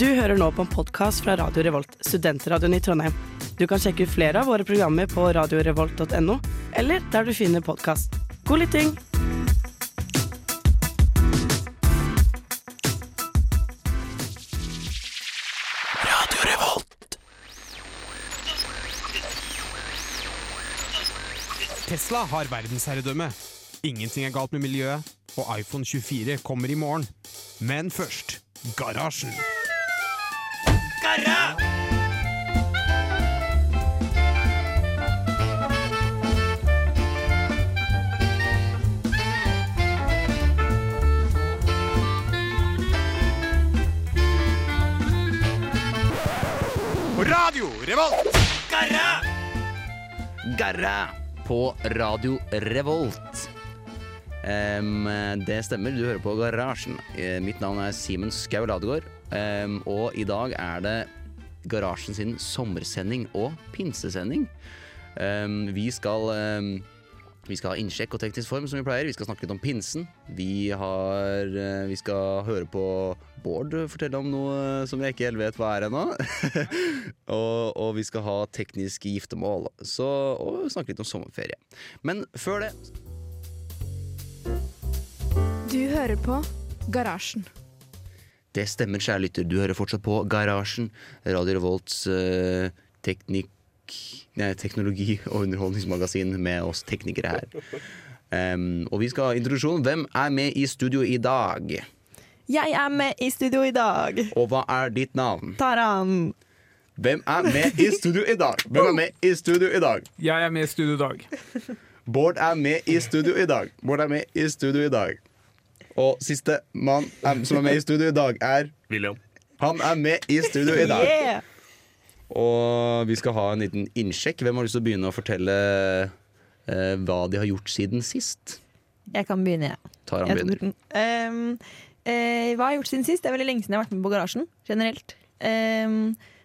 Du hører nå på en podkast fra Radio Revolt, studentradioen i Trondheim. Du kan sjekke ut flere av våre programmer på radiorevolt.no, eller der du finner podkast. God lytting! Radio Revolt. Tesla har verdensherredømme. Ingenting er galt med miljøet, og iPhone 24 kommer i morgen. Men først Garasjen. Radio Revolt! Garra på Radio Revolt. Um, det stemmer, du hører på Garasjen. Eh, Mitt navn er Simen Skau Ladegård. Um, og i dag er det Garasjen sin sommersending og pinsesending. Um, vi skal vi skal ha innsjekk og teknisk form, som vi pleier. Vi skal snakke litt om pinsen. Vi, har, eh, vi skal høre på Bård fortelle om noe som jeg ikke helt vet hva er ennå. og, og vi skal ha teknisk giftermål. Så, og snakke litt om sommerferie. Men før det Du hører på Garasjen. Det stemmer, kjære lytter. Du hører fortsatt på Garasjen. Radio Revolts eh, teknikk... Teknologi- og underholdningsmagasin med oss teknikere her. Um, og vi skal ha introduksjon. Hvem er med i studio i dag? Jeg er med i studio i dag. Og hva er ditt navn? Taran. Hvem er med i studio i dag? Hvem er med i studio i dag? Jeg er med i studio i dag. Bård er med i studio i dag. Bård er med i studio i dag. Og siste mann som er med i studio i dag, er William. Han er med i studio i dag. Yeah. Og vi skal ha en liten innsjekk. Hvem har lyst til å begynne å fortelle eh, hva de har gjort siden sist? Jeg kan begynne, jeg. Taran jeg. begynner. Ehm, eh, hva har jeg gjort siden sist? Det er veldig lenge siden jeg har vært med på Garasjen. Generelt. Um,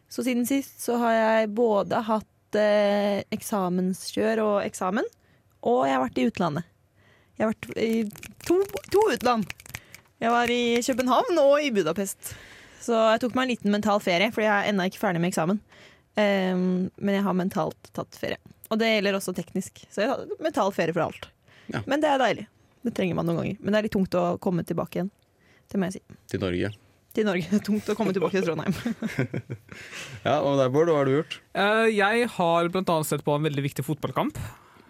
så siden sist så har jeg både hatt uh, eksamenskjør og eksamen, og jeg har vært i utlandet. Jeg har vært i to, to utland. Jeg var i København og i Budapest. Så jeg tok meg en liten mental ferie, for jeg er ennå ikke ferdig med eksamen. Um, men jeg har mentalt tatt ferie. Og det gjelder også teknisk. Så jeg har mental ferie for alt. Ja. Men det er deilig. Det trenger man noen ganger. Men det er litt tungt å komme tilbake igjen. Det må jeg si. Til Norge. Til Norge. Det er tungt å komme tilbake til Trondheim. Ja, Og der, Bård, hva har du gjort? Eh, Jeg har annet sett på en veldig viktig fotballkamp.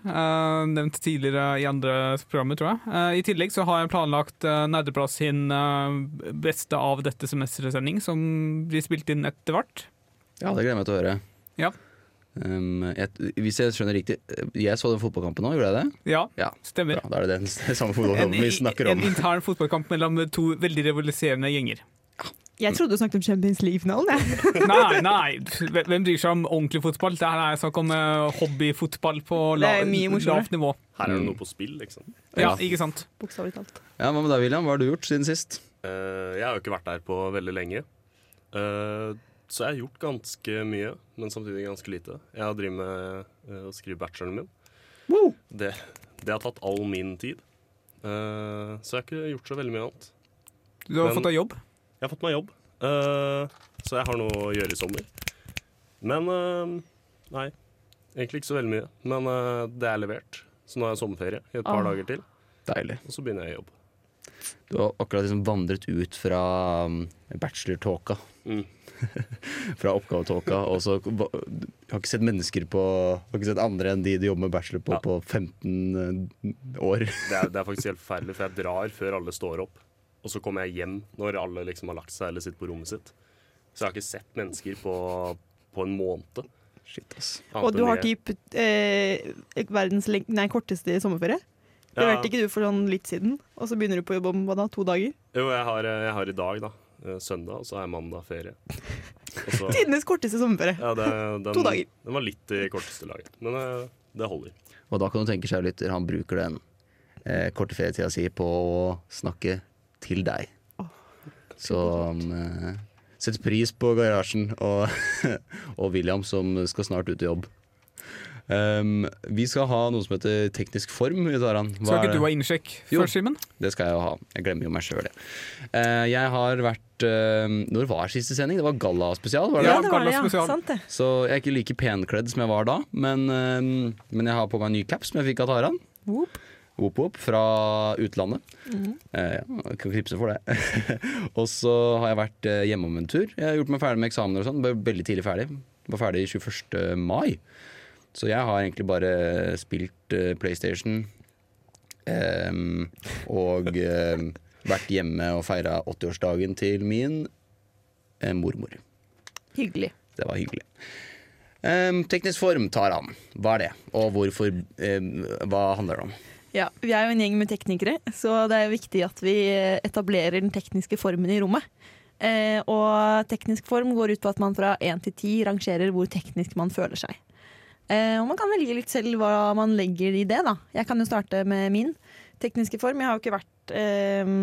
Eh, nevnt tidligere i andre programmer, tror jeg. Uh, I tillegg så har jeg planlagt uh, Nerdeplass sin beste av dette semesteret-sending, som blir spilt inn etter hvert. Ja, det gleder jeg meg til å høre. Ja. Um, jeg, hvis jeg skjønner riktig, jeg så den fotballkampen nå, gjorde jeg det? Ja, Ja, stemmer. bra, Da er det den samme En, fotballkampen vi snakker om. en intern fotballkamp mellom to veldig rivaliserende gjenger. Jeg trodde du snakket om Champions League-finalen. Nei, nei, hvem bryr seg om ordentlig fotball? Det her er snakk om eh, hobbyfotball på la, lavt nivå. Her er det noe på spill, liksom. Ja, Ja. ikke sant? Bokstavelig talt. Ja, Hva med deg, William? Hva har du gjort siden sist? Uh, jeg har jo ikke vært der på veldig lenge. Uh, så jeg har gjort ganske mye, men samtidig ganske lite. Jeg har drevet med å skrive bacheloren min. Det, det har tatt all min tid. Eh, så jeg har ikke gjort så veldig mye annet. Du har Men- fått deg jobb? Jeg har fått meg jobb, eh, så jeg har noe å gjøre i sommer. Men eh, nei, egentlig ikke så veldig mye. Men eh, det er levert, så nå har jeg sommerferie i et par Ah. dager til. Deilig. Og så begynner jeg i jobb. Du har akkurat liksom vandret ut fra um, bachelor-tåka. Mm. fra oppgavetåka. Og så har ikke sett mennesker på Har ikke sett andre enn de du jobber med bachelor på Ja. på 15 år. Det er, det er faktisk helt forferdelig, for jeg drar før alle står opp. Og så kommer jeg hjem når alle liksom har lagt seg eller sitter på rommet sitt. Så jeg har ikke sett mennesker på, på en måned. Shit, ass. Og du har typ eh, verdens leng- nei, korteste sommerferie. Det Ja. leverte ikke du for sånn litt siden, og så begynner du på jobb om hva da, to dager? Jo, jeg har, jeg har i dag, da. eh, Søndag, og så er mandag ferie. Så, Tidenes korteste sommerferie. ja, det, den, To dager. Den var litt i korteste laget, men eh, det holder. Og da kan du tenke, seg lytter, han bruker den eh, korte ferietida si på å snakke til deg. Så um, eh, sett pris på garasjen og, og William som skal snart ut i jobb. Um, vi skal ha noe som heter teknisk form. Skal er ikke det? du ha innsjekk først, før, Simen? Det skal jeg jo ha. Jeg glemmer jo meg sjøl, jeg. Uh, jeg har vært uh, Når var siste sending? Det var gallaspesial? Var det Ja, det? det var det, ja. Sant det. Så jeg er ikke like penkledd som jeg var da, men, uh, men jeg har på meg en ny caps som jeg fikk av Taran. Whoop. Whoop fra utlandet. Eh, ja, jeg kan knipse for det. og så har jeg vært eh, hjemme om en tur. Jeg har gjort meg ferdig med eksamener og sånn. Ble veldig tidlig ferdig. Var ferdig 21. mai. Så jeg har egentlig bare spilt eh, PlayStation ehm, og eh, vært hjemme og feira 80-årsdagen til min eh, mormor. Hyggelig. Det var hyggelig. Ehm, teknisk form, tar han. Hva er det? Og hvorfor ehm, Hva handler det om? Ja, Vi er jo en gjeng med teknikere, så det er viktig at vi etablerer den tekniske formen i rommet. Eh, og teknisk form går ut på at man fra én til ti rangerer hvor teknisk man føler seg. Eh, og man kan velge litt selv hva man legger i det, da. Jeg kan jo starte med min tekniske form. Jeg har jo ikke vært eh,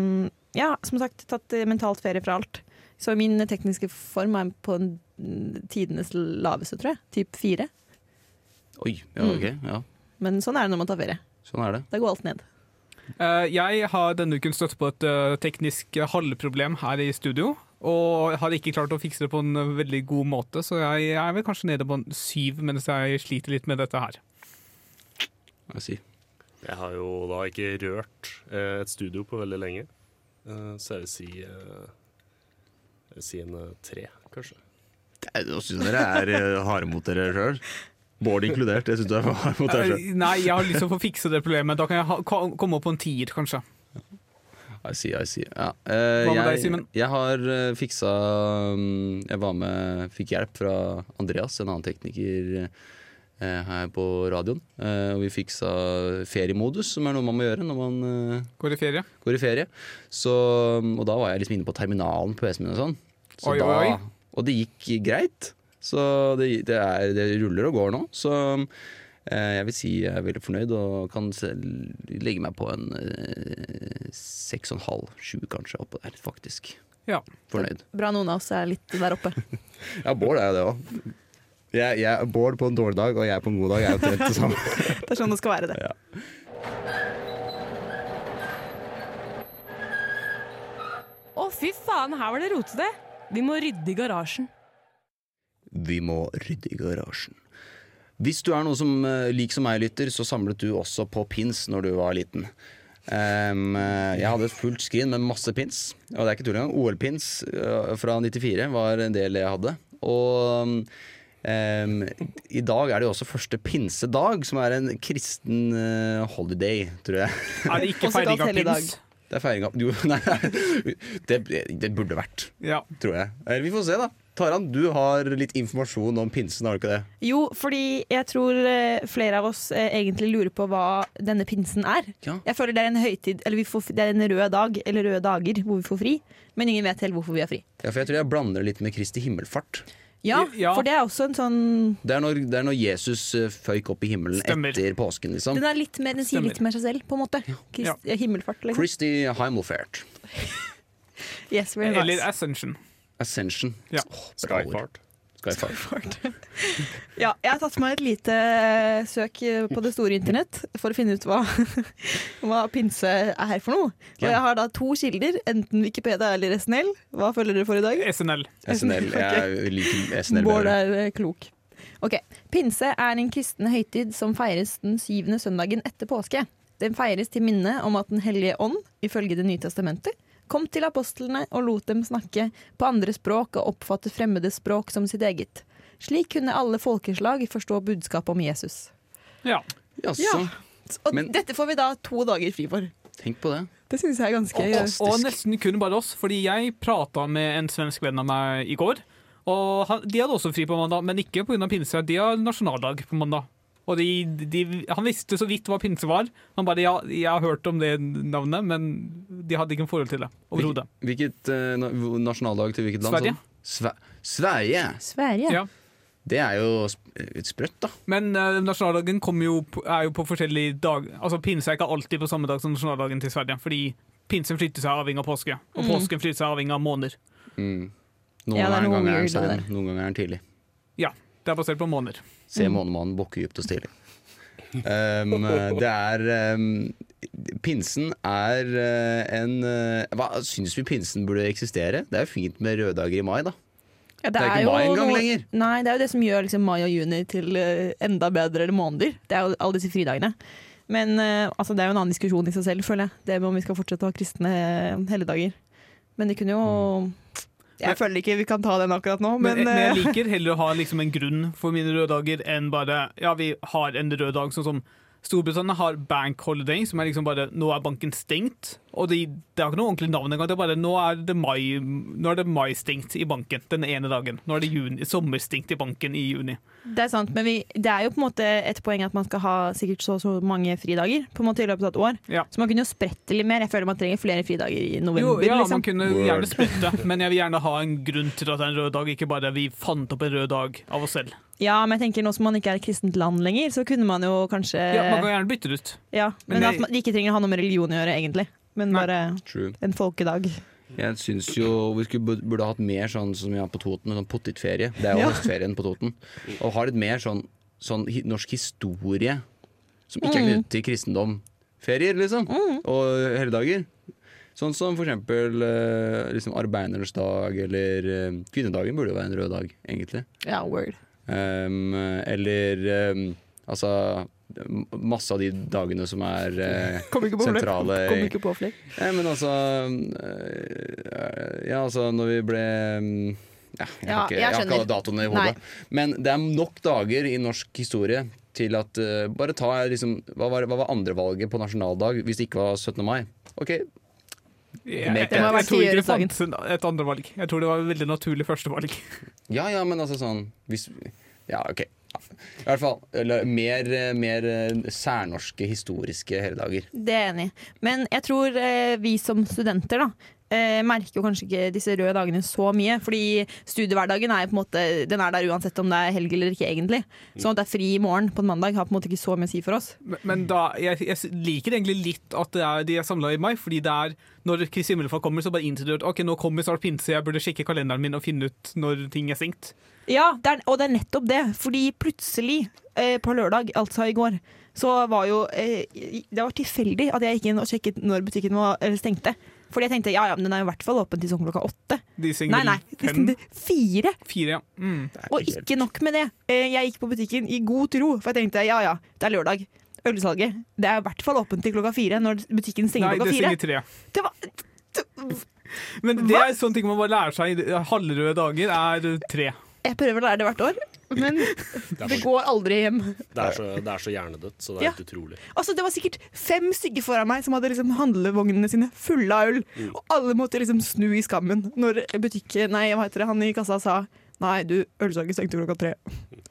Ja, som sagt, tatt eh, mentalt ferie fra alt. Så min tekniske form er på en, mm, tidenes laveste, tror jeg. Typ fire. Oi, ja, ok. Ja, Men sånn er det når man tar ferie. Sånn er det. Da går alt ned. Uh, jeg har denne uken støtt på et uh, teknisk halvproblem her i studio. Og har ikke klart å fikse det på en eh, veldig god måte, så jeg, jeg er vel kanskje nede på en syv mens jeg sliter litt med dette her. Jeg si. Jeg har jo da ikke rørt uh, et studio på veldig lenge. Eh, så jeg vil si eh, Jeg vil si en eh, tre, kanskje. Nå syns dere er eh, harde mot dere sjøl. Bård inkludert. Jeg syns du er for hard mot deg sjøl. Eh, Nei, jeg har lyst til å få fikse det problemet. Da kan jeg ha, komme opp på en tier, kanskje. I see, I see. Ja. eh, Hva med deg, Simen? Jeg har eh, fiksa mm, Jeg var med Fikk hjelp fra Andreas, en annen tekniker eh, her på radioen. Og vi fiksa feriemodus, som er noe man må gjøre når man Går i ferie. går i ferie. Så, og da var jeg liksom inne på terminalen på PC-en min og sånn. Så Oi, da, oi. Og det gikk greit. Så det, det, er, det ruller og går nå. Så eh, jeg vil si jeg er veldig fornøyd og kan legge meg på en eh, seks og en halv, sju kanskje, oppå der, faktisk. Ja. Fornøyd. Bra noen av oss er litt der oppe. Ja, Bård er jo det òg. Jeg, jeg, Bård på en dårlig dag og jeg på en god dag er jo omtrent det samme. Det er sånn det skal være, det. Ja. Å, fy faen, her var det rotete. Vi må rydde i garasjen. Vi må rydde i garasjen. Hvis du er noe som eh, lik som meg lytter, så samlet du også på pins når du var liten. Eh, jeg hadde et fullt skrin med masse pins, og det er ikke tull engang. OL-pins eh, fra 94 var en del jeg hadde. Og Um, i dag er det jo også første pinsedag, som er en kristen uh, holiday, tror jeg. Er det ikke feiring av pins? Det er feiring av Jo, nei, det, det burde vært, Ja. tror jeg. Eller vi får se, da. Taran, du har litt informasjon om pinsen, har du ikke det? Jo, fordi jeg tror eh, flere av oss eh, egentlig lurer på hva denne pinsen er. Ja. Jeg føler det er en høytid, eller vi får, det er en rød dag, eller røde dager, hvor vi får fri. Men ingen vet helt hvorfor vi har fri. Ja, for jeg tror jeg blander det litt med Kristi himmelfart. Ja, Ja. for det er også en sånn Det er når, det er når Jesus eh, føyk opp i himmelen Stemmer. etter påsken, liksom. Den, er litt mer, den sier Stemmer. litt mer seg selv, på en måte. Krist, Himmelfart, liksom. Kristi himmelfart. Yes, very Eller. Ascension. Ascension. Ja. Ord. Skyfart. Skyfart. Ja, jeg har tatt meg et lite eh, søk eh, på det store internett for å finne ut hva, hva pinse er her for noe. Og jeg har da to kilder, enten Wikipedia eller SNL. Hva følger dere for i dag? SNL. SNL. Jeg liker SNL Bård er eh, klok. Ok, Pinse er en kristen høytid som feires den syvende søndagen etter påske. Den feires til minne om at Den hellige ånd, ifølge Det nye testamentet, kom til apostlene og lot dem snakke på andre språk og oppfatte fremmede språk som sitt eget. Slik kunne alle folkeslag forstå budskapet om Jesus. Ja. Jaså, Ja. Og Men- dette får vi da to dager fri for. tenk på det. Det syns jeg er ganske Fantastisk. Og nesten kun bare oss, fordi jeg prata med en svensk venn av meg i går. Og han, De hadde også fri på mandag, men ikke pga. pinse. De har nasjonaldag på mandag. Og de, de, Han visste så vidt hva pinse var. Han bare ja, 'jeg har hørt om det navnet', men de hadde ikke en forhold til det overhodet. Hvilket uh, nasjonaldag til hvilket land? Sverige. Sve Sverige! Sverige. Ja. Det er jo litt sprøtt, da. Men uh, nasjonaldagen jo, på- er jo på forskjellige dag Altså Pinse er ikke alltid på samme dag som nasjonaldagen til Sverige. Fordi pinsen flytter seg avhengig av påske, og påsken flytter seg avhengig av måneder. Mm. Noen, Ja, det er ganger er den sen, noen ganger er den tidlig. Ja. Det er basert på måneder. Se månemannen bokkedypt og stilig. Um, det er um, Pinsen er uh, en uh, Hva Syns vi pinsen burde eksistere? Det er jo fint med røde dager i mai, da. Ja, Det er ikke jo mai engang noe- lenger. Nei, det er jo det som gjør liksom, mai og juni til uh, enda bedre måneder. Det er jo alle disse fridagene. Men altså, det er jo en annen diskusjon i seg selv, føler jeg. Det med om vi skal fortsette å ha kristne helligdager. Men de kunne jo Jeg føler ikke vi kan ta den akkurat nå, Men, men, men jeg eh, liker heller å ha liksom en grunn for mine røde dager enn bare ja, vi har en rød dag, sånn som Storbritannia har bank holiday, som er liksom bare nå er banken stengt. Og det, det har ikke noe ordentlig navn engang. Det er bare nå er det mai Nå er det mai stengt i banken den ene dagen. Nå er det juni, sommerstengt i banken i juni. Det er sant, men vi, det er jo på en måte et poeng at man skal ha sikkert så og så mange fridager på en måte i løpet av et år. Ja. Så man kunne jo spredt det litt mer. Jeg føler man trenger flere fridager i Jo, november. ja, liksom. man kunne Word. gjerne sprette, men jeg vil gjerne ha en grunn til at det er en rød dag, ikke bare vi fant opp en rød dag av oss selv. Ja, men jeg tenker nå som man ikke er et kristent land lenger, så kunne man jo kanskje Ja, Man kan gjerne bytte det ut. Ja, men, Men at man ikke trenger å ha noe med religion å gjøre, egentlig. Men Nei. bare True. en folkedag. Jeg syns jo vi skulle, burde- hatt mer sånn som vi har på Toten, sånn pottitferie. Det er jo Ja. høstferien på Toten. Og ha litt mer sånn, sånn norsk historie som ikke er knyttet til kristendom. Ferier, liksom. Og helligdager. Sånn som for eksempel eh, liksom arbeidernes dag, eller eh, kvinnedagen burde jo være en rød dag, egentlig. Ja, word. Um, eller um, altså masse av de dagene som er eh, Kom ikke på flere. sentrale Kom ikke på flere. Ja, men altså øh, Ja, altså, når vi ble ja, jeg, Ja, har ikke, jeg jeg har ikke alle datoene i hodet. Men det er nok dager i norsk historie til at uh, Bare ta liksom Hva var, hva var andrevalget på nasjonaldag hvis det ikke var 17. mai? OK, Jeg, jeg, Det må ha jeg tror ikke det fantes et andre valg. Jeg tror det var et veldig naturlig førstevalg. ja ja, men altså sånn hvis, Ja, OK. I hvert fall. Eller mer, mer eh, særnorske historiske helligdager. Det er jeg enig i. Men jeg tror eh, vi som studenter da, eh, merker jo kanskje ikke disse røde dagene så mye. Fordi studiehverdagen er jo på en måte Den er der uansett om det er helg eller ikke, egentlig. Sånn at det er fri i morgen på en mandag har på en måte ikke så mye å si for oss. Men, men da, jeg, jeg liker egentlig litt at det er, de er samla i mai, fordi det er når Kristi himmelfart kommer, så bare innser du at ok, nå kommer snart pinse, jeg burde sjekke kalenderen min og finne ut når ting er stengt. Ja, det er, og det er nettopp det. Fordi plutselig, eh, på lørdag, altså i går, så var jo eh, Det var tilfeldig at jeg gikk inn og sjekket når butikken var eller stengte. Fordi jeg tenkte ja, ja, men den er i hvert fall åpen til sånn klokka åtte. De Nei, nei, de fem, fire! fire, ja. Mm. Og ikke nok med det. Eh, Jeg gikk på butikken i god tro, for jeg tenkte ja ja, det er lørdag. Ølsalget. Det er i hvert fall åpent til klokka fire når butikken stenger Nei, klokka fire. stenger tre. Det var, Men det er sånne ting man bare lærer seg. i Halvrøde dager er tre. Jeg prøver å lære det hvert år, men Det det går aldri hjem. det er, så, det er så hjernedødt, så det er Ja. helt utrolig. Altså, det var sikkert fem stykker foran meg som hadde liksom handlevognene sine fulle av øl. Og alle måtte liksom snu i skammen når butikken, nei, hva heter det, han i kassa sa Nei, du, ølsalget stengte klokka tre.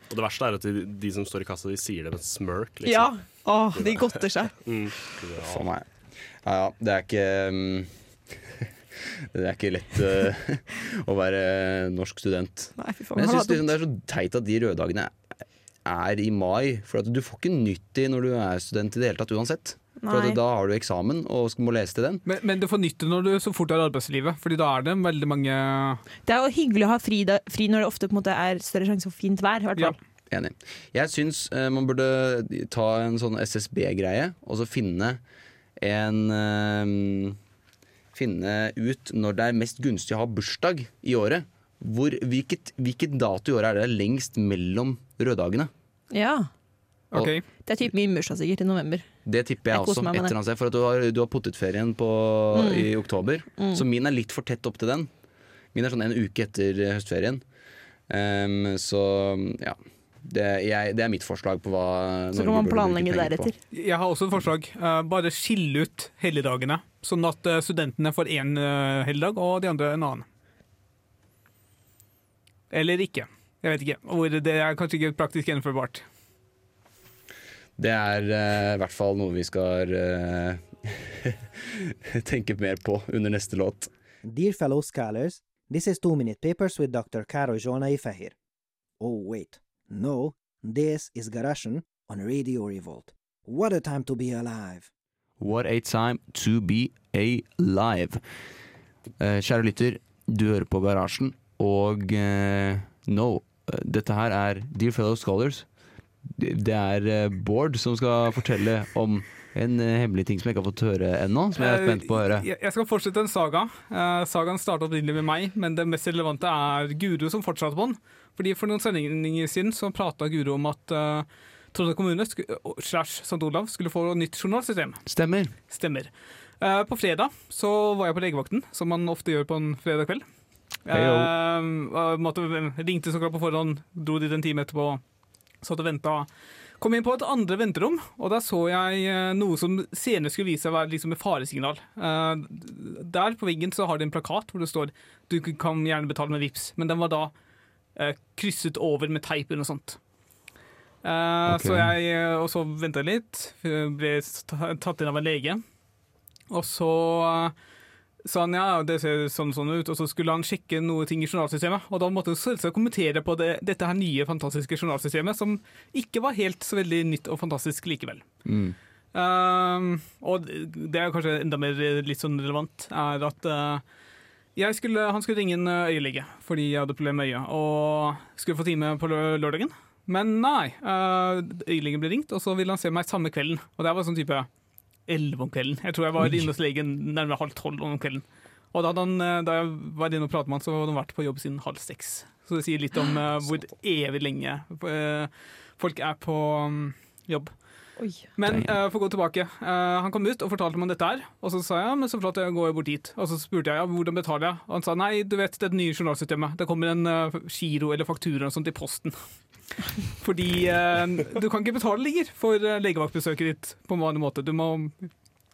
Og det verste er at de, de som står i kassa, de sier det med et smirk. Liksom. Ja. Åh, de godter seg. Mm. For meg. Ja, ja, det er ikke mm, Det er ikke lett uh, å være norsk student. Nei, fy faen. Men jeg syns liksom det er så teit at de røde dagene er i mai. For at du får ikke nytt i når du er student i det hele tatt uansett. For Nei. at da har du eksamen og må lese til den. Men, men du får nytte når du så fort er i arbeidslivet, Fordi da er det veldig mange Det er jo hyggelig å ha fri, da, fri når det ofte på en måte er større sjanse for fint vær. i hvert Ja. Enig. Jeg syns uh, man burde ta en sånn SSB-greie, og så finne en eh, Finne ut når det er mest gunstig å ha bursdag i året. Hvor, hvilket, hvilket dato i året er det lengst mellom røddagene? Ja. OK. Det er typ min bursdag sikkert i november. Det tipper jeg, Jeg også. meg Et eller annet for at du har, du har potetferien på, i oktober. Så min er litt for tett opp til den. Min er sånn en uke etter høstferien. Um, så ja. Det, jeg, det er mitt forslag på hva Så kan man planlegge deretter. Jeg har også et forslag. Uh, bare skille ut helligdagene, sånn at eh, studentene får én uh, helligdag og de andre en annen. Eller ikke. Jeg vet ikke. Hvor det er kanskje ikke praktisk gjennomførbart. Det er uh, i hvert fall noe vi skal uh, tenke mer på under neste låt. Dear fellow scholars, this is Two Minute Papers with Dr. Karo Jona Ifehir. Oh, wait. No, this is Garashan on Radio Revolt. What a time to be alive. What a time to be alive. Eh, kjære lytter, du hører på Garasjen, og eh, no, eh, dette her er Dear fellow scholars. Det er eh, Bård som skal fortelle om en eh, hemmelig ting som jeg ikke har fått høre ennå, som jeg er spent på å høre. Jeg jeg skal fortsette en saga. Eh, sagaen starta opprinnelig med meg, men det mest relevante er Guro som fortsatte på den. Fordi For noen sendinger siden så prata Guro om at uh, Trondheim kommune slash St. Olav skulle få nytt journalsystem. Stemmer. Stemmer. Uh, på fredag så var jeg på legevakten, som man ofte gjør på en fredag kveld. Heyo. Eh, måtte, ringte så klart på forhånd, dro dit en time etterpå, satt og venta. Kom inn på et andre venterom, og der så jeg eh, noe som senere skulle vise seg å være liksom et faresignal. Uh, der på veggen så har de en plakat hvor det står 'du kan gjerne betale med VIPS, men den var da krysset over med teip eller noe sånt. Eh, okay. Så jeg eh, og så venta litt, ble tatt inn av en lege. Og så eh, sa han ja, det ser sånn og sånn ut, og så skulle han sjekke noe ting i journalsystemet. Og da måtte han selvsagt kommentere på det, dette her nye, fantastiske journalsystemet, som ikke var helt så veldig nytt og fantastisk likevel. Mm. Uh, og det er kanskje enda mer litt sånn relevant, er at uh, skulle, han skulle ringe en uh, øyelege fordi jeg hadde problemer med øyet, og skulle få time på lø- lørdagen. Men nei, uh, øyelegen ble ringt, og så ville han se meg samme kvelden. Og det var sånn type 11 om kvelden. Jeg tror jeg var inne hos legen nærmere halv tolv om kvelden. Og da, hadde han, uh, da jeg var inne og pratet med han, så hadde han vært på jobb siden halv seks. Så det sier litt om uh, hvor evig lenge uh, folk er på um, jobb. Oi. Men uh, for å gå tilbake. Uh, han kom ut og fortalte meg om dette her. Og så sa jeg men så flott, jeg går bort dit. Og så spurte jeg ja, hvordan betaler jeg. Og han sa nei, du vet det er det nye journalsystemet. Det kommer en uh, giro eller faktura og sånt i posten. Fordi eh, du kan ikke betale lenger for uh, legevaktbesøket ditt på en vanlig måte. Du må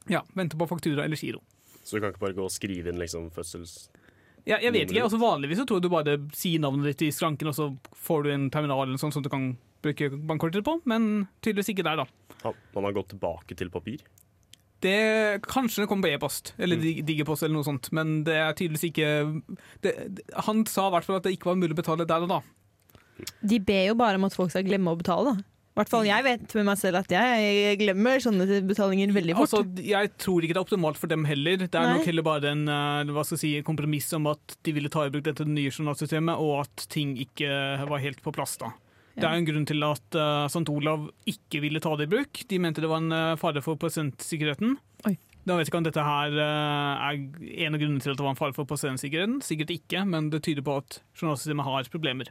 ja, vente på faktura eller giro. Så du kan ikke bare gå og skrive inn liksom fødsels... Ja, jeg vet ikke, altså Vanligvis så tror jeg du bare sier navnet ditt i skranken, og så får du en terminal eller sånn som du kan bruke bankkortet på, men tydeligvis ikke der, da. Man har gått tilbake til papir? Det, kanskje det kommer på e-post eller mm. digipost eller noe sånt, men det er tydeligvis ikke det, Han sa i hvert fall at det ikke var mulig å betale der og da. De ber jo bare om at folk skal glemme å betale, da. I hvert fall jeg vet med meg selv at jeg glemmer sånne betalinger veldig fort. Altså, jeg tror ikke det er optimalt for dem heller. Det er Nei. nok heller bare en eh, hva skal jeg si, kompromiss om at de ville ta i bruk dette nye journalsystemet, og at ting ikke var helt på plass da. Det er en grunn til at uh, St. Olav ikke ville ta det i bruk. De mente det var en uh, fare for pasientsikkerheten. Oi. Da vet jeg ikke om dette her uh, er en av grunnene til at det var en fare for pasientsikkerheten. Sikkert ikke, men det tyder på at journalsystemet har problemer.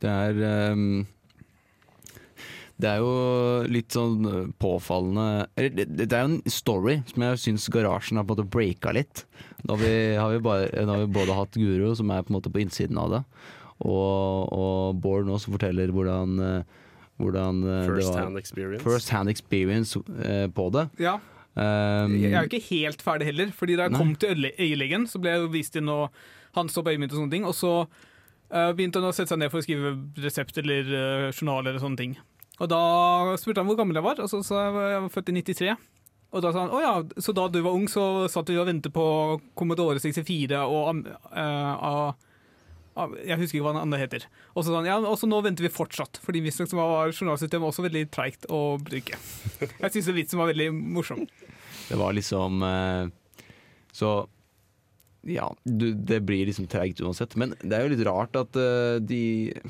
Det er um, Det er jo litt sånn påfallende eller, det, det er jo en story som jeg syns garasjen har på en måte breaka litt. Nå har vi, har vi, bare, nå har vi både hatt Guro, som er på en måte på innsiden av det, og, og Bård nå, som forteller hvordan, eh, hvordan eh, det First var hand experience? First hand experience eh, på det. Ja, Um, Jeg er jo ikke helt ferdig heller, fordi da jeg Nei. kom til øye- øyelegen, så ble jeg vist inn, og han så på øyet mitt og sånne ting, og så eh, begynte han å sette seg ned for å skrive resept eller uh, journal eller sånne ting. Og da spurte han hvor gammel jeg var, og så sa jeg jeg var født i 93. Og da sa han å ja, så da du var ung, så satt du og ventet på Commodore 64 og uh, eh, av- Jeg husker ikke hva den andre heter. Og så sa han ja, og så nå venter vi fortsatt, fordi visstnok var journalsystemet også veldig treigt å bruke. Jeg syns vitsen var veldig morsom. Det var liksom eh, Så ja, du, det blir liksom treigt uansett. Men det er jo litt rart at uh, de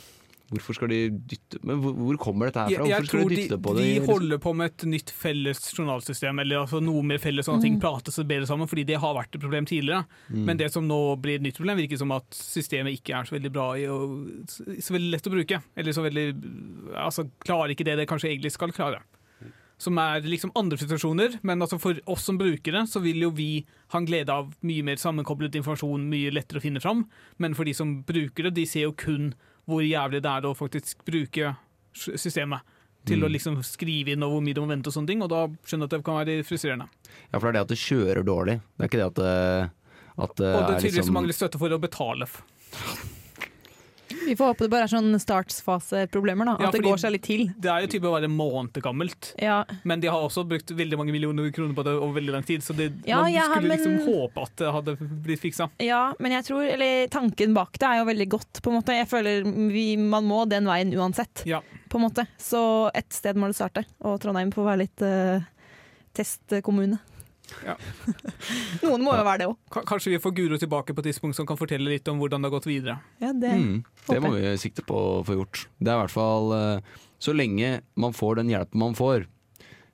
Hvorfor skal de dytte Men hvor, hvor kommer dette her fra? jeg Hvorfor skal tror de de, dytte på de holder på med et nytt felles journalsystem, eller altså noe mer felles, sånn at ting Mm. prates bedre sammen, fordi det har vært et problem tidligere. Mm. Men det som nå blir et nytt problem, virker som at systemet ikke er så veldig bra i å, så veldig lett å bruke. Eller så veldig Altså klarer ikke det det kanskje egentlig skal klare. Som er liksom andre situasjoner, men altså for oss som brukere så vil jo vi ha en glede av mye mer sammenkoblet informasjon, mye lettere å finne fram. Men for de som bruker det, de ser jo kun hvor jævlig det er å faktisk bruke systemet til Mm. å liksom skrive inn og hvor mye de må vente og sånne ting, og da skjønner jeg at det kan være frustrerende. Ja, for det er det at det kjører dårlig. Det er ikke det at det, at det Og det er er tydeligvis liksom mangler støtte for å betale. Vi får håpe det bare er sånn startsfaseproblemer, da. At det går seg litt til. Det er jo type å være måned gammelt, Ja, men de har også brukt veldig mange millioner kroner på det over veldig lang tid, så det, Ja, man ja, skulle men- liksom håpe at det hadde blitt fiksa. ja, men jeg tror Eller tanken bak det er jo veldig godt, på en måte. Jeg føler vi, man må den veien uansett, Ja. på en måte. Så et sted må det starte. Og Trondheim får være litt uh, testkommune. Noen må jo være det òg. Kanskje vi får Guro tilbake på et tidspunkt som kan fortelle litt om hvordan det har gått videre. Ja, det Mm, det må vi sikte på å få gjort. Det er i hvert fall eh, Så lenge man får den hjelpen man får,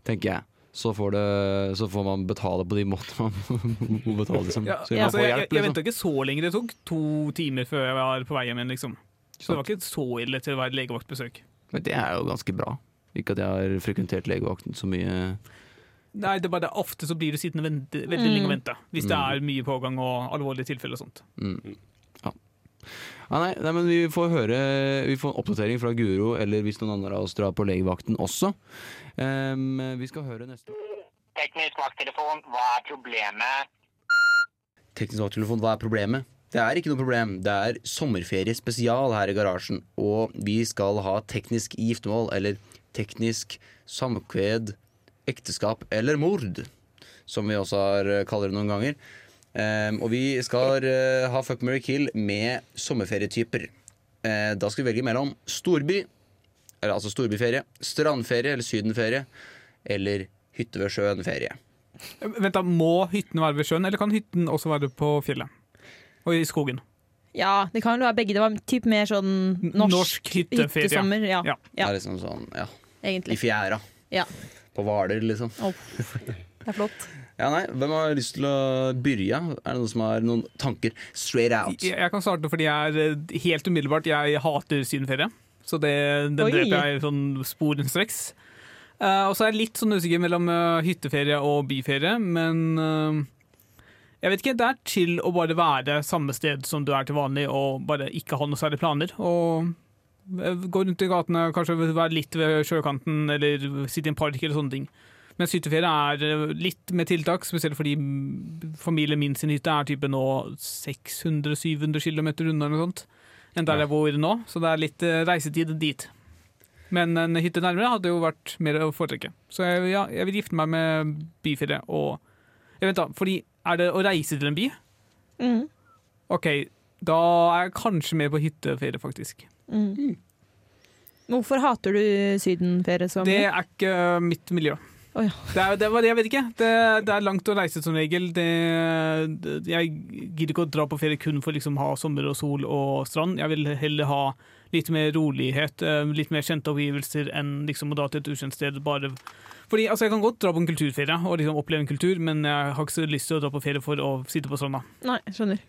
tenker jeg, så får, det, så får man betale på de måtene man må betale. Liksom. Ja, man altså, får jeg hjelp, jeg, jeg liksom. venta ikke så lenge. Det tok to timer før jeg var på vei hjem igjen. Liksom. Så det var ikke så ille til å være legevaktbesøk. Men det er jo ganske bra. Ikke at jeg har frekventert legevakten så mye. Nei, det er bare det, Ofte så blir du sittende vente, veldig lenge og vente. Hvis det Mm. er mye pågang og alvorlige tilfeller og sånt. Mm. Ja. Ah, nei, nei, men vi får høre Vi får en oppdatering fra Guro, eller hvis noen andre av oss drar på legevakten også. Um, vi skal høre neste Teknisk vakttelefon, hva er problemet? Teknisk vakttelefon, hva er problemet? Det er ikke noe problem. Det er sommerferie spesial her i garasjen. Og vi skal ha teknisk giftermål, eller teknisk samkved, ekteskap eller mord. Som vi også har eh, kaller det noen ganger. Um, og vi skal uh, ha Fuck, marry, kill med sommerferietyper. Uh, da skal vi velge mellom storby, eller altså storbyferie, strandferie eller sydenferie, eller hytte ved sjøen-ferie. Vent da, Må hytten være ved sjøen, eller kan hytten også være på fjellet? Og i skogen? Ja, det kan jo være begge. Det var typ mer sånn norsk, Norsk hytteferie. hyttesommer. Ja, Ja. Det er liksom sånn, ja, i fjæra. Ja. På Hvaler, liksom. Det er flott. Ja, nei, Hvem har lyst til å begynne? Er det noen som har noen tanker straight out? Jeg, jeg kan starte fordi jeg er eh, helt umiddelbart Jeg hater sydenferie. Så det, den Oi. dreper jeg sånn sporenstreks. Uh, og så er jeg litt sånn usikker mellom uh, hytteferie og byferie, men uh, jeg vet ikke, Det er til å bare være samme sted som du er til vanlig, og bare ikke ha noe særlig planer. Og gå rundt i gatene, kanskje være litt ved sjøkanten, eller sitte i en park eller sånne ting. Mens hytteferie er eh, litt med tiltak, spesielt fordi familien min sin hytte er type nå 600-700 km unna eller noe sånt, enn der jeg bor nå. Så det er litt eh, reisetid dit. Men en hytte nærmere hadde jo vært mer å foretrekke. Så jeg, ja, jeg vil gifte meg med byferie og jeg vet da, fordi Er det å reise til en by? Mm. OK, da er jeg kanskje med på hytteferie, faktisk. Mm. Hvorfor hater du sydenferie så Det er ikke mitt miljø. Oh, ja. det, er, det var det jeg vet ikke. Det, det er langt å reise som regel. Det, det, jeg gidder ikke å dra på ferie kun for liksom ha sommer og sol og strand. Jeg vil heller ha litt mer rolighet, eh, litt mer kjente omgivelser enn liksom å dra til et ukjent sted. Bare fordi altså, Jeg kan godt dra på en kulturferie og liksom oppleve en kultur, men jeg har ikke så lyst til å dra på ferie for å sitte på stranda. Nei, skjønner.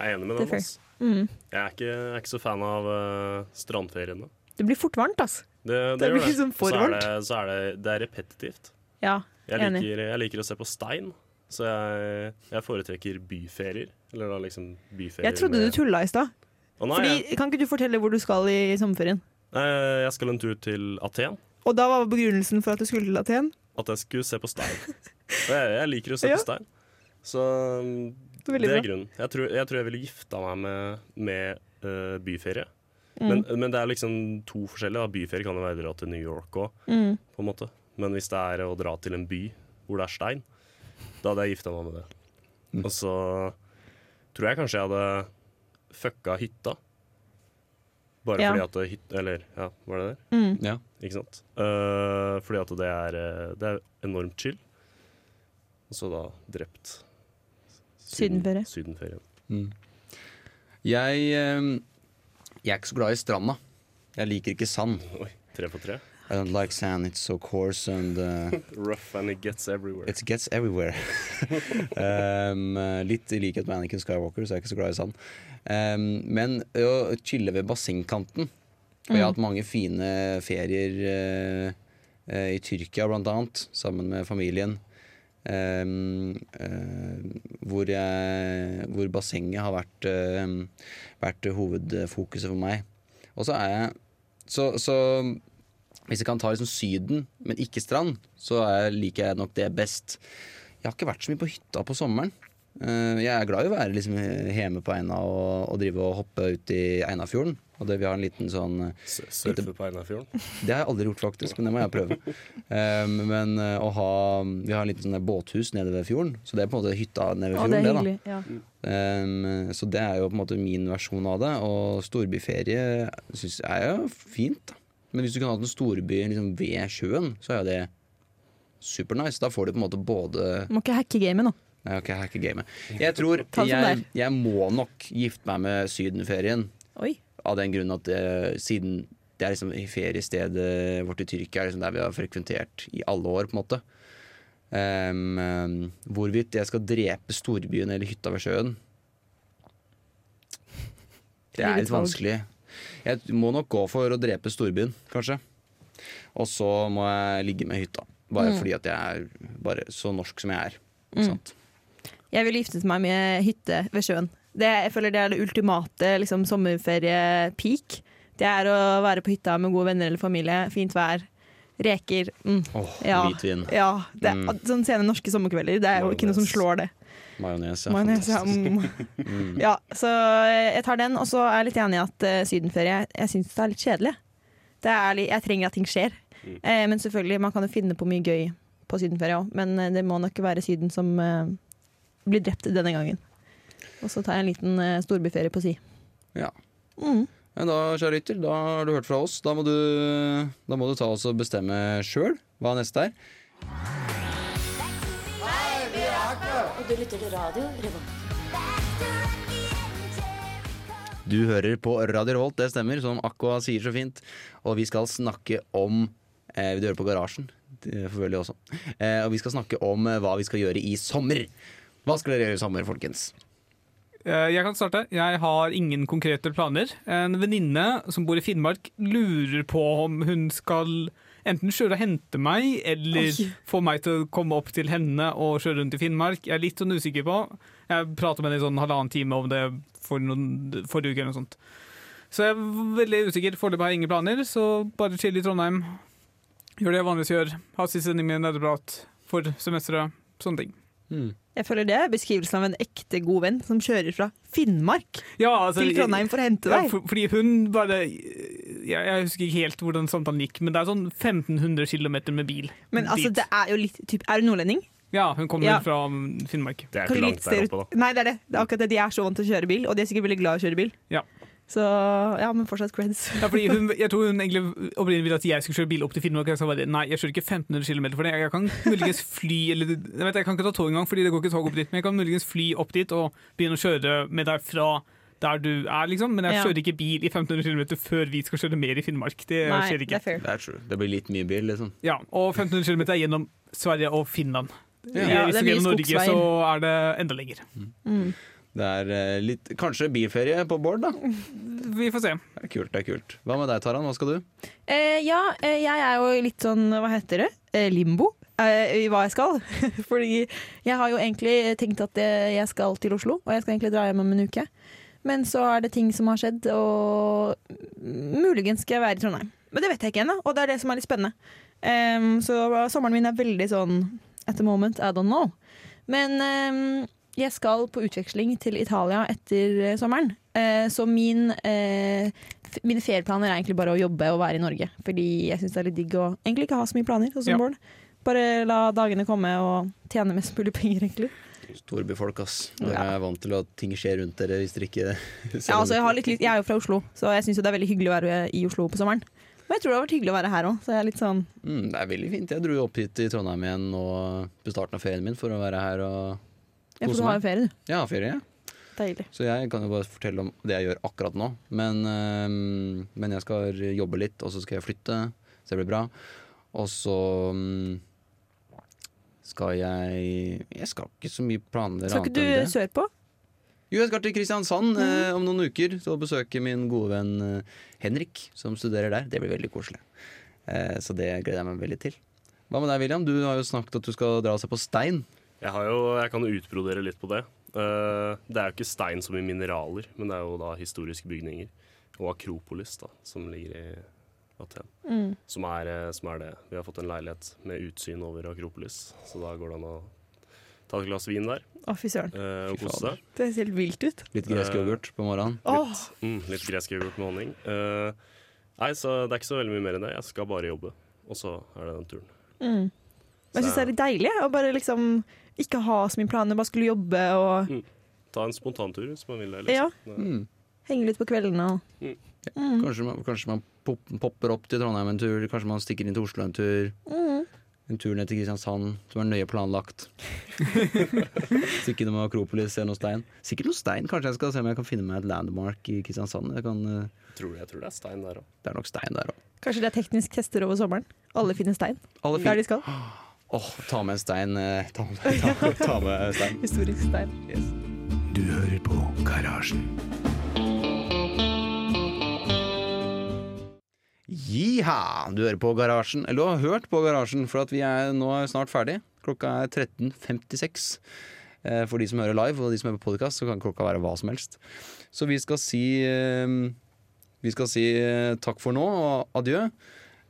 Jeg er enig med den. Mhm. Jeg er ikke, jeg er ikke så fan av uh, strandferiene. Det blir fort varmt, altså. Det, det, Det blir liksom for varmt. så er det, det er repetitivt. Ja, Jeg enig. liker, jeg liker å se på stein, så jeg, jeg foretrekker byferier. Eller da liksom byferier Jeg trodde du med- tulla i stad. Kan ikke du fortelle hvor du skal i sommerferien? jeg skal en tur til Aten. Og da var begrunnelsen for at du skulle til Aten? At jeg skulle se på stein. Jeg, jeg liker å se Ja. på stein. Så Det er det er grunnen. Jeg tror, jeg tror jeg ville gifta meg med, med uh, byferie. Mm. Men, men det er liksom to forskjellige. Da. Byferie kan jo være å dra til New York òg, Mm. på en måte. Men hvis det er å dra til en by hvor det er stein, da hadde jeg gifta meg med det. Mm. Og så tror jeg kanskje jeg hadde fucka hytta. Bare Ja. fordi at det hyt, Eller, ja, var det der? Mm. Ja. Ikke sant? Uh, fordi at det er, eh, det er enormt chill. Og så da drept Sydenferie. sydenferie. Mm. Jeg, eh, jeg er ikke så glad i stranda. Jeg liker ikke sand. Oi, tre på tre. I don't like sand, it's so coarse and uh, Rough and it gets everywhere. it gets everywhere. um, litt i likhet med Anakin Skywalker, så jeg er ikke så glad i sand. Um, men å chille ved bassengkanten Og jeg har hatt mange fine ferier uh, uh, i Tyrkia, blant annet, sammen med familien. Um, eh, hvor, jeg, hvor bassenget har vært, eh, vært hovedfokuset for meg. Og så er jeg Så, så hvis jeg kan ta liksom Syden, men ikke strand, så er, liker jeg nok det best. Jeg har ikke vært så mye på hytta på sommeren. Eh, jeg er glad i å være liksom hjemme på Eina og, og drive og hoppe ut i Einafjorden. Og det, vi har en liten sånn Surfe lite, på Einafjorden. Det har jeg aldri gjort, faktisk, men det må jeg prøve. Um, men eh, å ha Vi har en liten sånn båthus nede ved fjorden, så det er på en måte hytta nede ved Å, fjorden. det er det da. Ja. um, Så det er jo på en måte min versjon av det. Og storbyferie synes jeg er jo fint. da Men hvis du kunne hatt en storby liksom ved sjøen, så er jo det supernice. Da får du på en måte både Må ikke hacke gamet nå. Nei, okay, hacke gamet. Jeg tror det jeg, jeg må nok gifte meg med sydenferien. Oi. Av den grunn at det, siden det er liksom feriestedet vårt i Tyrkia, liksom der vi har frekventert i alle år, på en måte. Ehm, hvorvidt jeg skal drepe storbyen eller hytta ved sjøen Det er litt vanskelig. Jeg må nok gå for å drepe storbyen, kanskje. Og så må jeg ligge med hytta. Bare Mm. fordi at jeg er så norsk som jeg er. Mm. Sant? Jeg ville giftet meg med hytte ved sjøen. Det, jeg føler det er det ultimate liksom, sommerferie-peak. Det er å være på hytta med gode venner eller familie, fint vær, reker. Mm. Åh, Ja. Hvitvin. Ja, det Mm. Sånn sene norske sommerkvelder, det er jo ikke noe som slår det. Majones, ja. Majones, ja, mm. Mm. Ja, så jeg tar den, og så er jeg litt enig i at uh, sydenferie Jeg syns det er litt kjedelig. Det er, litt, jeg trenger at ting skjer. Mm. Eh, men selvfølgelig, man kan jo finne på mye gøy på sydenferie òg. Men eh, det må nok være Syden som uh, blir drept denne gangen. Og så tar jeg en liten eh, storbyferie på si. Ja. Mm. Men da, kjære lytter, da har du hørt fra oss. Da må du, da må du ta oss og bestemme sjøl hva neste er. Og du lytter til radio Revolt. Du hører på Radio Revolt, det stemmer, som Aqua sier så fint. Og vi skal snakke om eh, Du hører på Garasjen, det også. Eh, og vi skal snakke om eh, hva vi skal gjøre i sommer. Hva skal dere gjøre i sommer, folkens? Eh, Jeg kan starte. Jeg har ingen konkrete planer. En venninne som bor i Finnmark, lurer på om hun skal enten kjøre og hente meg, eller Oi. få meg til å komme opp til henne og kjøre rundt i Finnmark. Jeg er litt sånn usikker på. Jeg prater med henne i sånn halvannen time om det for noen, forrige uke eller noe sånt. Så jeg er veldig usikker. Foreløpig har jeg ingen planer, så bare chill i Trondheim. Gjør det jeg vanligvis gjør. Ha siste sending med nerdeprat for semesteret. Sånne ting. Jeg føler det er beskrivelsen av en ekte god venn som kjører fra Finnmark Ja, altså, til Trondheim for å hente Ja, deg. for, fordi hun bare jeg, jeg husker ikke helt hvordan samtalen gikk, men det er sånn 1500 km med bil. Men altså, dit. det er jo litt typ, Er du nordlending? Ja, hun kommer Ja. fra Finnmark. Det er ikke langt der oppe, da. Nei, det er det. Det er akkurat det. De er så vant til å kjøre bil, og de er sikkert veldig glad i å kjøre bil. Ja. Så ja, men fortsatt creds. Ja, fordi hun, jeg tror hun egentlig opprinnelig ville at jeg skulle kjøre bil opp til Finnmark. og Jeg sa bare nei, jeg kjører ikke 1500 km for det. Jeg kan muligens fly eller jeg, vet, jeg kan ikke ta tog engang, fordi det går ikke tog opp dit. Men jeg kan muligens fly opp dit og begynne å kjøre med deg fra der du er, liksom. Men jeg Ja. kjører ikke bil i 1500 km før vi skal kjøre mer i Finnmark. Det Nei, skjer ikke. Det er true. Det blir litt mye bil, liksom. Ja, og 1500 km er gjennom Sverige og Finland. Ja, Hvis det er mye gjennom Norge, så er det enda lenger. Mm. Det er eh, litt Kanskje bilferie på Bård, da. Vi får se. Det er kult, det er kult. Hva med deg, Taran? Hva skal du? Eh, ja, eh, jeg er jo litt sånn, hva heter det, eh, limbo i hva jeg skal. Fordi jeg har jo egentlig tenkt at jeg skal til Oslo, og jeg skal egentlig dra hjem om en uke. Men så er det ting som har skjedd, og muligens skal jeg være i Trondheim. Men det vet jeg ikke ennå, og det er det som er litt spennende. Um, så sommeren min er veldig sånn at the moment, I don't know. Men em, jeg skal på utveksling til Italia etter eh, sommeren. Eh, så min, eh, mine ferieplaner er egentlig bare å jobbe og være i Norge. Fordi jeg syns det er litt digg å egentlig ikke ha så mye planer, sånn Ja. Bare la dagene komme og tjene mest mulig penger, egentlig. Storbyfolk, ass. Dere Ja. er vant til at ting skjer rundt dere hvis dere ikke Ja, altså, jeg, har litt, jeg er jo fra Oslo, så jeg syns det er veldig hyggelig å være i Oslo på sommeren. Men jeg tror det har vært hyggelig å være her òg, så jeg er litt sånn mm, Det er veldig fint. Jeg dro jo opp hit i Trondheim igjen nå på starten av ferien min for å være her og Ja, for du har jo ferie, du. Ja, ferie. Deilig. Så jeg kan jo bare fortelle om det jeg gjør akkurat nå. Men, øh, men jeg skal jobbe litt, og så skal jeg flytte, så det blir bra. Og så øh, skal jeg Jeg skal ikke så mye planer Skal ikke du sørpå? Jo, jeg skal til Kristiansand eh, om noen uker. Så besøke min gode venn eh, Henrik, som studerer der. Det blir veldig koselig. Eh, så det gleder jeg meg veldig til. Hva med deg, William? Du har jo snakket at du skal dra og se på stein. Jeg, har jo, jeg kan jo utbrodere litt på det. Eh, det er jo ikke stein som i mineraler, men det er jo da historiske bygninger. Og Akropolis, da, som ligger i Aten. Mm. Som er, eh, som er det. Vi har fått en leilighet med utsyn over Akropolis, så da går det an å ta et glass vin der Å, fy søren. eh, og kose seg. Det ser helt vilt ut. Litt gresk yoghurt på morgenen. Åh, Mm, litt gresk yoghurt med honning. Uh, nei, så det er ikke så veldig mye mer enn det. Jeg skal bare jobbe, og så er det den turen. mm. Men jeg syns det er litt deilig å bare liksom ikke ha så mye planer, bare skulle jobbe og Ta en spontantur hvis man vil det. Liksom. Ja. Mm. henge litt på kveldene og Mm. ja. Kanskje man, kanskje man pop, popper opp til Trondheim en tur, kanskje man stikker inn til Oslo en tur. Mm. En tur ned til Kristiansand som er nøye planlagt. Stikke innom Akropolis, se noe stein. Sikkert noe stein. Kanskje jeg skal se om jeg kan finne meg et landmark i Kristiansand. Jeg, kan, uh... Tror, jeg tror det er stein der òg. det er nok stein der òg. Kanskje det er teknisk tester over sommeren. Alle finner stein Alle der de skal. Åh, ta med en stein. Ta med, ta, ta med stein. Historisk stein. Du hører på Garasjen. Jiha! Du hører på Garasjen. Eller du har hørt på Garasjen, for at vi er nå snart ferdig. Klokka er 13.56. Eh, For de som hører live, og de som hører på podkast, så kan klokka være hva som helst. Så vi skal si eh, Vi skal si eh, takk for nå og adjø.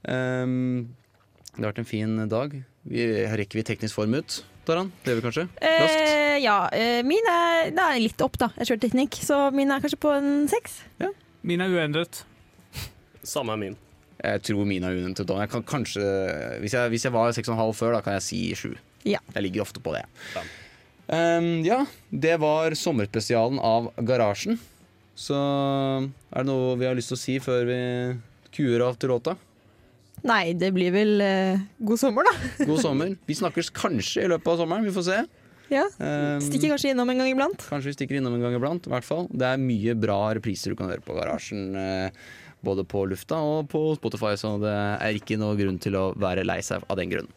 Det har vært en fin dag. Vi, rekker vi teknisk form ut, Taran? Det gjør vi kanskje? Raskt? Eh, ja, eh, min er, det er litt opp, da. Jeg kjører teknikk, så min er kanskje på en seks. Min er uendret. Samme er min. Jeg tror min er uendret. da. Jeg kan kanskje, hvis jeg, hvis jeg var 6,5 før, da kan jeg si 7. Ja. Jeg ligger ofte på det. Ja. Um, ja, det var sommerspesialen av Garasjen. Så er det noe vi har lyst til å si før vi kuer av til låta? Nei, det blir vel eh, god sommer, da. God sommer. Vi snakkes kanskje i løpet av sommeren, vi får se. Ja. Um, Stikker kanskje innom en gang iblant. Kanskje vi stikker innom en gang iblant. i hvert fall. Det er mye bra repriser du kan høre på Garasjen. eh, Både på lufta og på Spotify, så det er ikke noe grunn til å være lei seg av den grunn.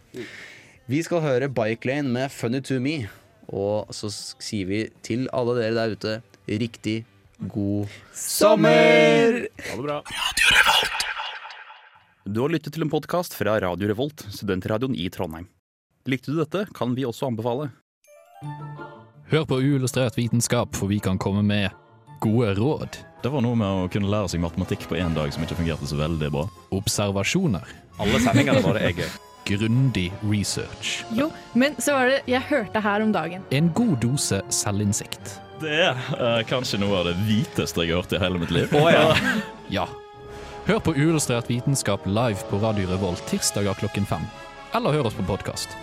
Vi skal høre Bike Lane med 'Funny to Me'. Og så sier vi til alle dere der ute riktig god sommer! Ha det bra. Du har lyttet til en podkast fra Radio Revolt, studentradioen i Trondheim. Likte du dette, kan vi også anbefale. Hør på uillustrert vitenskap, for vi kan komme med gode råd. Det var noe med å kunne lære seg matematikk på én dag som ikke fungerte så veldig bra. Observasjoner. Alle sendingene våre er gøy. Grundig research. Jo, men så var det jeg hørte her om dagen. En god dose selvinnsikt. Det er uh, kanskje noe av det hviteste jeg har hørt i hele mitt liv. Oh, ja. Ja. Hør på uillustrert vitenskap live på Radio Revolt tirsdager klokken fem. Eller hør oss på podkast.